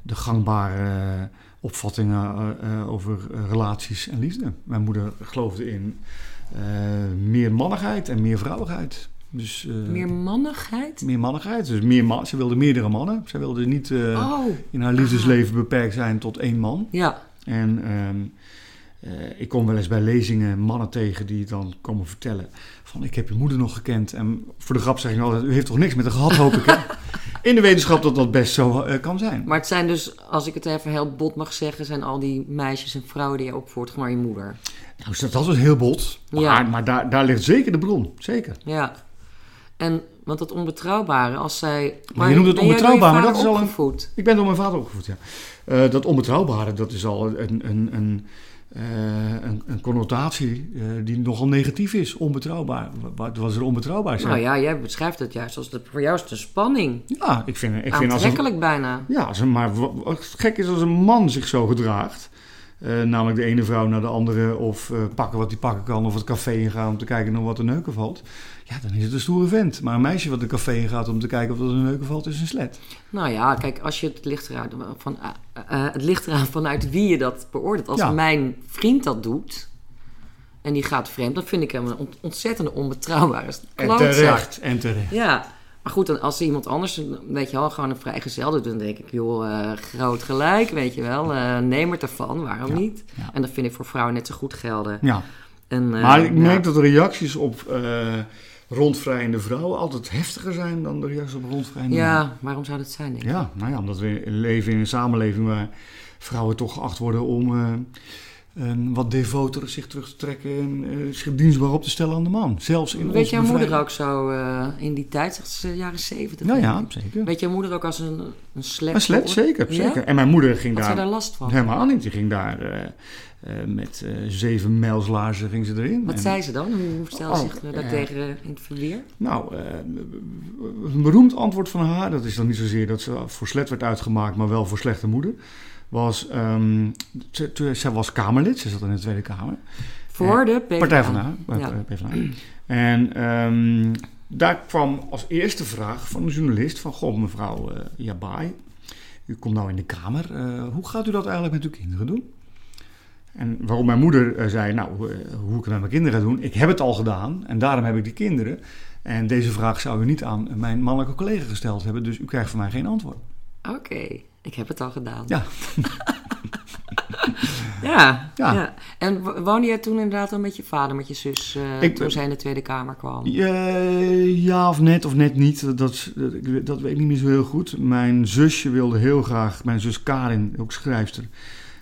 de gangbare opvattingen eh, eh, over eh, relaties en liefde. Mijn moeder geloofde in eh, meer mannigheid en meer vrouwigheid. Dus, eh, Meer mannigheid? meer mannigheid. Dus meer man, ze wilde meerdere mannen. Ze wilde niet eh, Oh, in haar liefdesleven beperkt zijn tot één man. ja. En ehm, eh, ik kom wel eens bij lezingen mannen tegen die dan komen vertellen van ik heb je moeder nog gekend. En voor de grap zeg ik altijd, u heeft toch niks met haar gehad hoop ik hè? In de wetenschap dat dat best zo eh, kan zijn. Maar het zijn dus, als ik het even heel bot mag zeggen, zijn al die meisjes en vrouwen die je opvoert, gewoon je moeder. Nou, is dat, dat was heel bot. Maar, Ja. maar daar, daar ligt zeker de bron. Zeker. Ja. En, want dat onbetrouwbare, als zij... Maar je noemt het onbetrouwbaar, maar dat is al een-? Ik ben door mijn vader opgevoed, ja. Eh, dat onbetrouwbare, dat is al een, een, een, eh, een, een connotatie eh, die nogal negatief is. Onbetrouwbaar. Wat was er onbetrouwbaar zijn? Nou ja, jij beschrijft het juist als de, voor jou is het een spanning. Ja, ik vind, ik vind als een, Aantrekkelijk bijna. Ja, als een, maar wat gek is als een man zich zo gedraagt. Eh, namelijk de ene vrouw naar de andere. Of eh, pakken wat hij pakken kan. Of het café ingaan om te kijken naar wat er neuken valt. Ja, dan is het een stoere vent. Maar een meisje wat het café ingaat om te kijken of er een neuken valt, is een slet. Nou ja, kijk, als je het ligt eraan, van, eh, het ligt eraan vanuit wie je dat beoordeelt. Als Ja. mijn vriend dat doet en die gaat vreemd, dan vind ik hem een ont- ontzettende onbetrouwbare En klootzak. terecht. En terecht. Ja, maar goed, dan als iemand anders, weet je wel, gewoon een vrijgezel doet, dan denk ik, joh, eh, groot gelijk, weet je wel. eh, neem het ervan, waarom Ja, niet? ja. En dat vind ik voor vrouwen net zo goed gelden. Ja. En, eh, Maar ik merk dat de reacties op rondvrijende vrouwen altijd heftiger zijn dan de reacties op rondvrijende mannen. Ja, waarom zou dat zijn, denk ik? Ja, nou ja, omdat we leven in een samenleving waar vrouwen toch geacht worden om een wat devoter zich terug te trekken en eh, zich dienstbaar op te stellen aan de man. Zelfs in Weet jouw moeder ook zo in die tijd, zegt ze jaren zeventig? Nou ja, zeker. Weet jouw moeder ook als een, een slet? Een voor? zeker, Ja? zeker. En mijn moeder ging Had daar daar last van? helemaal niet. Die ging daar eh, eh, met eh, zeven mijlslaarzen ging ze erin. Wat En- zei ze dan? Hoe stelde Oh, zich eh, eh, daartegen eh, in het verweer? Nou, eh, een beroemd antwoord van haar, dat is dan niet zozeer dat ze voor slet werd uitgemaakt, maar wel voor slechte moeder, was, ehm ze, was Kamerlid, ze zat in de Tweede Kamer. Voor de PvdA. Partij van de Ja. ja. PvdA. En ehm, daar kwam als eerste vraag van een journalist van, goh mevrouw eh Jabai, u komt nou in de Kamer, eh, hoe gaat u dat eigenlijk met uw kinderen doen? En waarom mijn moeder eh, zei, nou, eh, hoe ik het met mijn kinderen ga doen, ik heb het al gedaan en daarom heb ik die kinderen. En deze vraag zou u niet aan mijn mannelijke collega gesteld hebben, dus u krijgt van mij geen antwoord. Oké, ik heb het al gedaan. Ja. ja, Ja. ja. En wo- woonde jij toen inderdaad al met je vader, met je zus, eh, Ik- toen zij in de Tweede Kamer kwam? Ja of net of net niet, dat, dat, dat, ik weet- dat weet ik niet meer zo heel goed. Mijn zusje wilde heel graag, mijn zus Karin, ook schrijfster,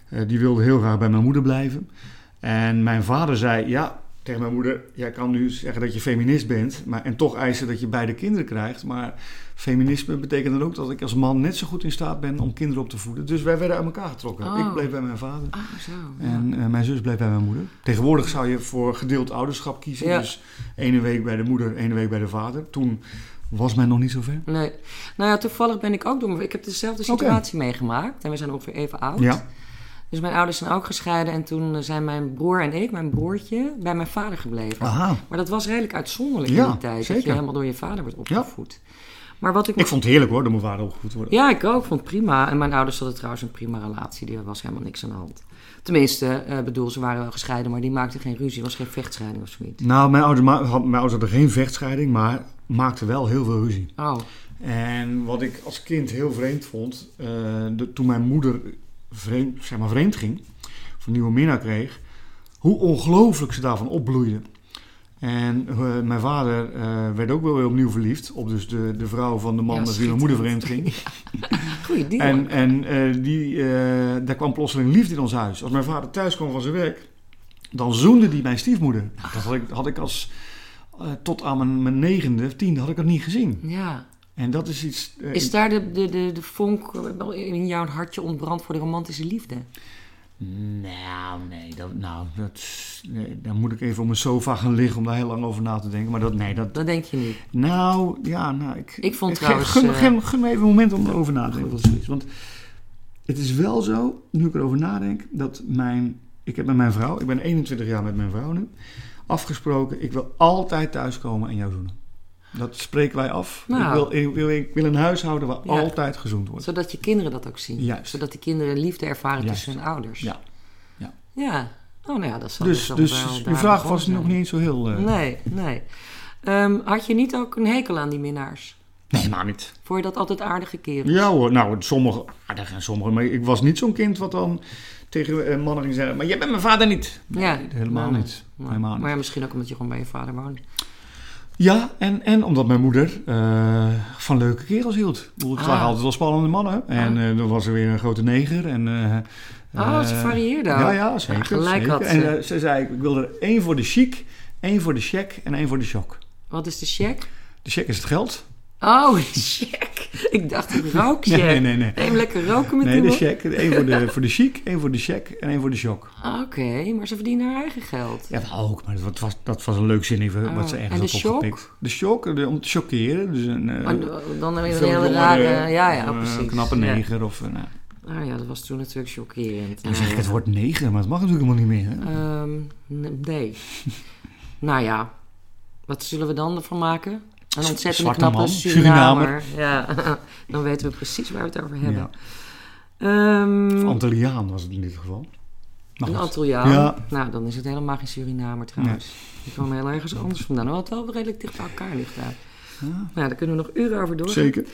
eh, die wilde heel graag bij mijn moeder blijven. En mijn vader zei, ja, tegen mijn moeder, jij kan nu zeggen dat je feminist bent, maar, en toch eisen dat je beide kinderen krijgt. Maar feminisme betekent dan ook dat ik als man net zo goed in staat ben om kinderen op te voeden. Dus wij werden uit elkaar getrokken. Oh. Ik bleef bij mijn vader. Ah, zo. ja. En eh, mijn zus bleef bij mijn moeder. Tegenwoordig zou je voor gedeeld ouderschap kiezen. Ja. Dus ene week bij de moeder, ene week bij de vader. Toen was men nog niet zo ver. Nee. Nou ja, toevallig ben ik ook door. Ik heb dezelfde situatie meegemaakt. En we zijn ongeveer even oud. Ja. Dus mijn ouders zijn ook gescheiden. En toen zijn mijn broer en ik, mijn broertje, bij mijn vader gebleven. Aha. Maar dat was redelijk uitzonderlijk Ja, in die tijd. Dat zeker. je helemaal door je vader wordt opgevoed. Maar wat ik... Ik vond het heerlijk hoor, dat mijn vader opgevoed worden. Ja, ik ook. vond het prima. En mijn ouders hadden trouwens een prima relatie. Die was helemaal niks aan de hand. Tenminste, eh bedoel, ze waren wel gescheiden, maar die maakten geen ruzie. Er was geen vechtscheiding of zoiets. Nou, mijn ouders, had, mijn ouders hadden geen vechtscheiding, maar maakten wel heel veel ruzie. Oh, En wat ik als kind heel vreemd vond, eh, de- toen mijn moeder vreemd, zeg maar vreemd ging, of een nieuwe minnaar kreeg, hoe ongelooflijk ze daarvan opbloeide. En eh, mijn vader eh, werd ook wel weer opnieuw verliefd op dus de, de vrouw van de man Ja, met wie mijn moeder vreemd ging. goeie deal. En, en eh, die, daar kwam plotseling liefde in ons huis. Als mijn vader thuis kwam van zijn werk, dan zoende die mijn stiefmoeder. Dat had ik, had ik als, tot aan mijn, mijn negende, tiende, had ik dat niet gezien. Ja. En dat is iets... Is daar de, de, de, de vonk in jouw hartje ontbrand voor de romantische liefde? Nou, nee, dat, nou, dat, nee, dan moet ik even op mijn sofa gaan liggen om daar heel lang over na te denken. Maar dat, nee, dat, Dat denk je niet. nou, ja, nou, ik... Ik vond trouwens, Gun, eh, gun, gun me even een moment om erover na te denken. zoiets. Want het is wel zo, nu ik erover nadenk, dat mijn... Ik heb met mijn vrouw, ik ben 21 jaar met mijn vrouw nu, afgesproken, ik wil altijd thuiskomen en jou zoenen. Dat spreken wij af. Nou. Ik, wil, ik, wil, ik wil een huishouden waar Ja. altijd gezoend wordt. Zodat je kinderen dat ook zien. Juist. Zodat die kinderen liefde ervaren Juist. tussen hun ouders. Ja. Ja. Ja. Oh, nou ja, dat zal Dus, dus wel uw vraag was nog zijn. niet eens zo heel... eh, Nee, nee. Ehm, had je niet ook een hekel aan die minnaars? nee, maar niet. Vond je dat altijd aardige kerels? Ja hoor, nou, sommige aardig en sommige. Maar ik was niet zo'n kind wat dan tegen eh, mannen ging zeggen... Maar jij bent mijn vader niet. Ja. Nee, helemaal Nee, niet. nee. Helemaal niet. Maar ja, misschien ook omdat je gewoon bij je vader woonde. Ja, en, en omdat mijn moeder eh, van leuke kerels hield. Ik bedoel, Het Ah. waren altijd wel spannende mannen. En eh, dan was er weer een grote neger. En, eh, Oh, ze varieerde. Ja, ja, zeker. Ja, gelijk zeker. had ze. En ze zei, ik wil er één voor de chic, één voor de check en één voor de shock. Wat is de check? De check is het geld. Oh, een check. Ik dacht een rookcheck. Nee, nee, nee. Even lekker roken met Nee, de iemand. check. Eén voor de, voor de chic, één voor de check en één voor de shock. Oké, maar ze verdienen haar eigen geld. Ja, dat ook, maar dat was, dat was een leuk zinnetje Oh, wat ze ergens en de had shock? opgepikt. De shock, de, om te chockeren. Dus een, Maar dan weer een hele rare... Ja, ja, eh, precies. knappe Ja. neger of... eh, nou, Ah ja, dat was toen natuurlijk chockerend. dan zeg ik Nou, het woord neger, maar dat mag natuurlijk helemaal niet meer. Hè? ehm, nee. nou ja, wat zullen we dan ervan maken? Een ontzettend zwarte knappe man, Surinamer. Ja, dan weten we precies waar we het over hebben. Ja. Ehm, Of Antilliaan was het in dit geval. Een. Antilliaan. Ja. Nou, dan is het helemaal geen Surinamer trouwens. Die kwam heel ergens anders vandaan. Hoewel het wel redelijk dicht bij elkaar ligt daar. Ja, Nou, daar kunnen we nog uren over doorgaan. zeker.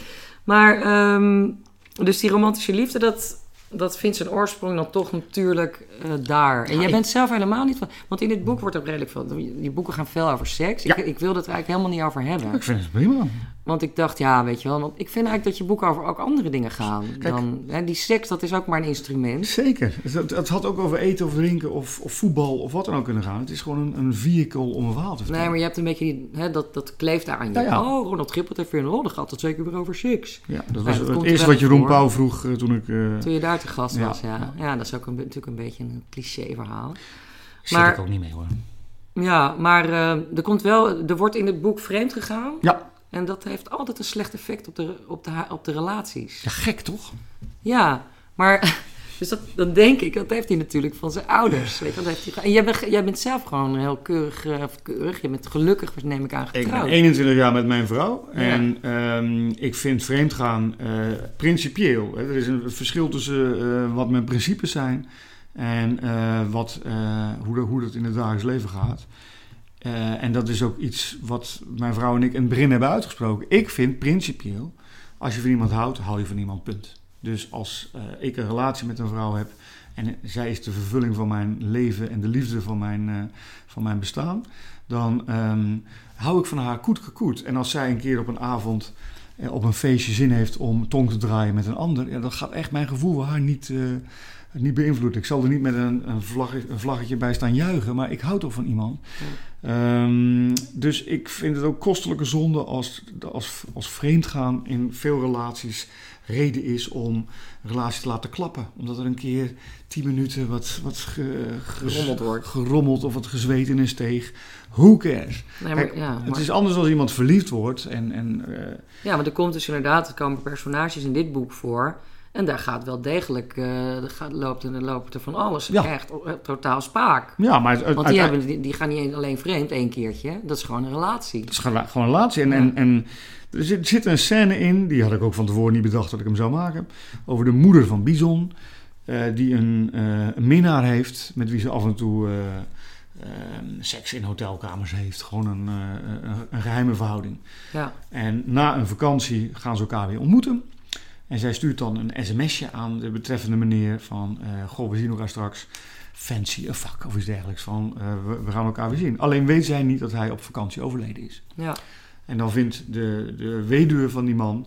Maar, ehm, dus die romantische liefde, dat, dat vindt zijn oorsprong dan toch natuurlijk eh, daar. En Ja, jij ik- bent zelf helemaal niet van... Want in dit boek wordt ook redelijk veel... Die boeken gaan veel over seks. Ja. Ik, ik wil het er eigenlijk helemaal niet over hebben. Ik vind het prima. Want ik dacht, ja, weet je wel, want ik vind eigenlijk dat je boek over ook andere dingen gaan. Kijk. dan, hè, die seks, dat is ook maar een instrument. Zeker. Het, het- had ook over eten of drinken of, of voetbal of wat dan ook kunnen gaan. Het is gewoon een, een vehicle om een verhaal te vertellen. Nee, maar je hebt een beetje die, hè, dat, dat kleeft daar aan je. Ja, ja. Oh, Ronald Gippert heeft weer een rol, dan gaat het zeker weer over seks. Ja, dat Ja, was dat het er eerste wat Jeroen. Pauw vroeg eh, toen ik... eh Toen je daar te gast was, ja. Ja, dat is ook een, natuurlijk een beetje een cliché verhaal. zit maar- ik ook niet mee hoor. Ja, maar eh, er komt wel, er wordt in het boek vreemd gegaan. Ja. En dat heeft altijd een slecht effect op de, op de, op de relaties. Ja, gek toch? Ja, maar dus dat, dan denk ik, dat heeft hij natuurlijk van zijn ouders. Weet je, dat heeft hij, en jij, bent, jij bent zelf gewoon heel keurig, eh, of keurig, je bent gelukkig, neem ik aan, Ik ben getrouwd. 21 jaar met mijn vrouw. Ja. En ehm, ik vind vreemdgaan eh principieel. Hè. Er is een verschil tussen eh, wat mijn principes zijn en eh, wat, eh, hoe, dat, hoe dat in het dagelijks leven gaat. Eh, en dat is ook iets wat mijn vrouw en ik in het begin hebben uitgesproken. Ik vind principieel, als je van iemand houdt, hou je van iemand, punt. Dus als eh, ik een relatie met een vrouw heb en zij is de vervulling van mijn leven en de liefde van mijn, eh, van mijn bestaan, dan ehm, hou ik van haar koet. En als zij een keer op een avond op een feestje zin heeft om tong te draaien met een ander, ja, dan gaat echt mijn gevoel haar niet, niet beïnvloeden. Ik zal er niet met een, een, vlag, een vlaggetje bij staan juichen, maar ik hou toch van iemand. Ehm, dus ik vind het ook kostelijke zonde als, als, als vreemdgaan in veel relaties reden is om een relatie te laten klappen. Omdat er een keer tien minuten wat, wat ge- ge- Gerommeld wordt. gerommeld of wat gezweet in een steeg. Who cares? Nee, maar, Kijk, ja, Het is anders als iemand verliefd wordt en... en eh, ja, maar er komt dus inderdaad, er komen personages in dit boek voor. En daar gaat wel degelijk, eh er gaat, loopt, er, loopt er van alles. Ja. Echt eh, totaal spaak. ja, maar het, Want die, hebben, die, die gaan niet alleen vreemd één keertje. Dat is gewoon een relatie. Het is gewoon een relatie. En, Ja. en, en er zit, zit een scène in, die had ik ook van tevoren niet bedacht dat ik hem zou maken. Over de moeder van Bison, eh, die een, een minnaar heeft met wie ze af en toe eh, eh, seks in hotelkamers heeft. Gewoon een, een, een geheime verhouding. Ja, En na een vakantie gaan ze elkaar weer ontmoeten. En zij stuurt dan een sms'je aan de betreffende meneer van... eh, goh, we zien elkaar straks. Fancy a fuck of iets dergelijks. Van, eh, we, we gaan elkaar weer zien. Alleen weet zij niet dat hij op vakantie overleden is. ja. En dan vindt de, de weduwe van die man...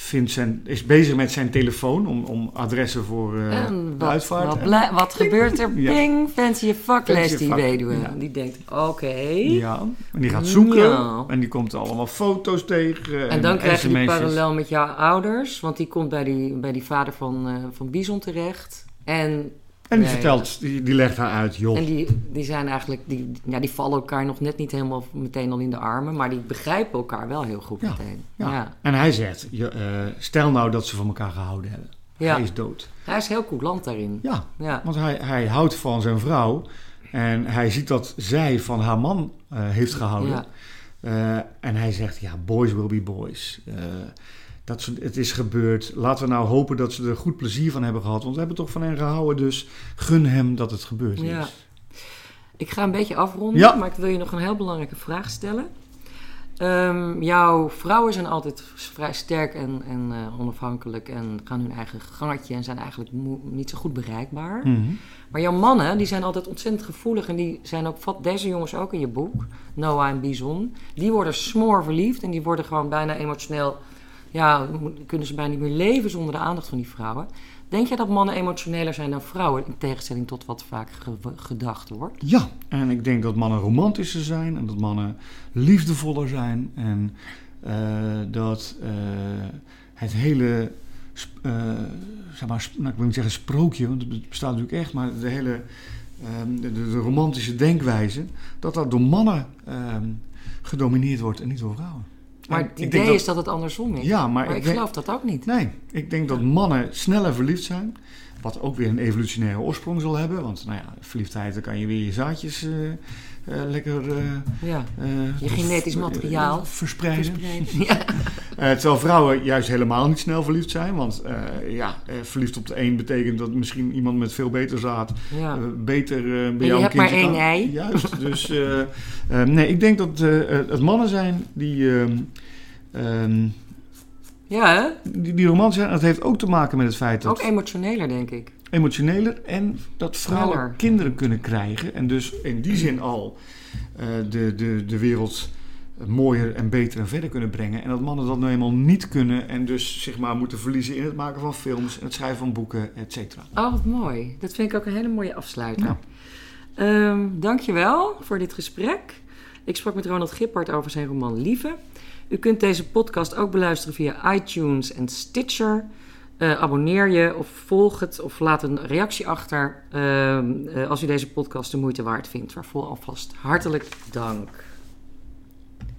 Vindt zijn, is bezig met zijn telefoon om, om adressen voor en de wat, uitvaart. wat, En- gebeurt er? Ja. Ping, fancy a fuck, Fancy leest die weduwe. ja. Die denkt, oké. ja, en die gaat zoeken. Ja. En die komt allemaal foto's tegen. En dan krijg je die parallel met jouw ouders. Want die komt bij die, bij die vader van, eh, van Bison terecht. En, En die Nee, vertelt, die, die legt haar uit, joh. en die, die zijn eigenlijk... Die, ja, die vallen elkaar nog net niet helemaal meteen al in de armen. Maar die begrijpen elkaar wel heel goed Ja, meteen. Ja. Ja. En hij zegt, je, eh, stel nou dat ze van elkaar gehouden hebben. Ja. Hij is dood. Hij is heel coulant daarin. Ja, Ja. want hij, hij houdt van zijn vrouw. En hij ziet dat zij van haar man eh, heeft gehouden. Ja. Eh, en hij zegt, ja, boys will be boys. Dat ze, het is gebeurd. Laten we nou hopen dat ze er goed plezier van hebben gehad. Want we hebben toch van hen gehouden. Dus gun hem dat het gebeurd Ja. is. Ik ga een beetje afronden, Ja. maar ik wil je nog een heel belangrijke vraag stellen. Ehm, jouw vrouwen zijn altijd vrij sterk en, en eh, onafhankelijk en gaan hun eigen gangetje en zijn eigenlijk niet zo goed bereikbaar. Mhm. Maar jouw mannen, die zijn altijd ontzettend gevoelig en die zijn ook, vat deze jongens ook in je boek, Noah en Bison, die worden smoor verliefd en die worden gewoon bijna emotioneel, ja, kunnen ze bijna niet meer leven zonder de aandacht van die vrouwen. Denk jij dat mannen emotioneler zijn dan vrouwen, in tegenstelling tot wat vaak ge- gedacht wordt? Ja, en ik denk dat mannen romantischer zijn en dat mannen liefdevoller zijn. En eh, dat eh, het hele, eh, zeg maar, nou, ik wil niet zeggen sprookje, want het bestaat natuurlijk echt, maar de hele ehm, de- de romantische denkwijze, dat dat door mannen ehm, gedomineerd wordt en niet door vrouwen. Maar En het idee dat- is dat het andersom is. Ja, maar, maar ik ik denk- geloof dat ook niet. Nee, ik denk dat mannen sneller verliefd zijn. Wat ook weer een evolutionaire oorsprong zal hebben. Want nou ja, verliefdheid, dan kan je weer je zaadjes lekker... eh, Ja. Je genetisch materiaal verspreiden. Ja. Terwijl vrouwen juist helemaal niet snel verliefd zijn. Want eh, ja, eh, verliefd op de een betekent dat misschien iemand met veel beter zaad Ja. eh, beter bij je jou een hebt maar één ei. Juist, dus nee, ik denk dat het mannen zijn die... ehm, ehm, ja, hè? die, die romantisch zijn, dat heeft ook te maken met het feit dat Ook emotioneler, denk ik. emotioneler en dat vrouwen kinderen kunnen krijgen. En dus in die zin al eh, de, de, de wereld mooier en beter en verder kunnen brengen. En dat mannen dat nou eenmaal niet kunnen en dus zich maar moeten verliezen in het maken van films, en het schrijven van boeken, et cetera. Oh, wat mooi. Dat vind ik ook een hele mooie afsluiter. Ja. Ehm, dankjewel voor dit gesprek. Ik sprak met Ronald Gippard over zijn roman Lieve. U kunt deze podcast ook beluisteren via iTunes en Stitcher. Eh, abonneer je of volg het of laat een reactie achter ehm, eh, als u deze podcast de moeite waard vindt. Waarvoor alvast hartelijk dank.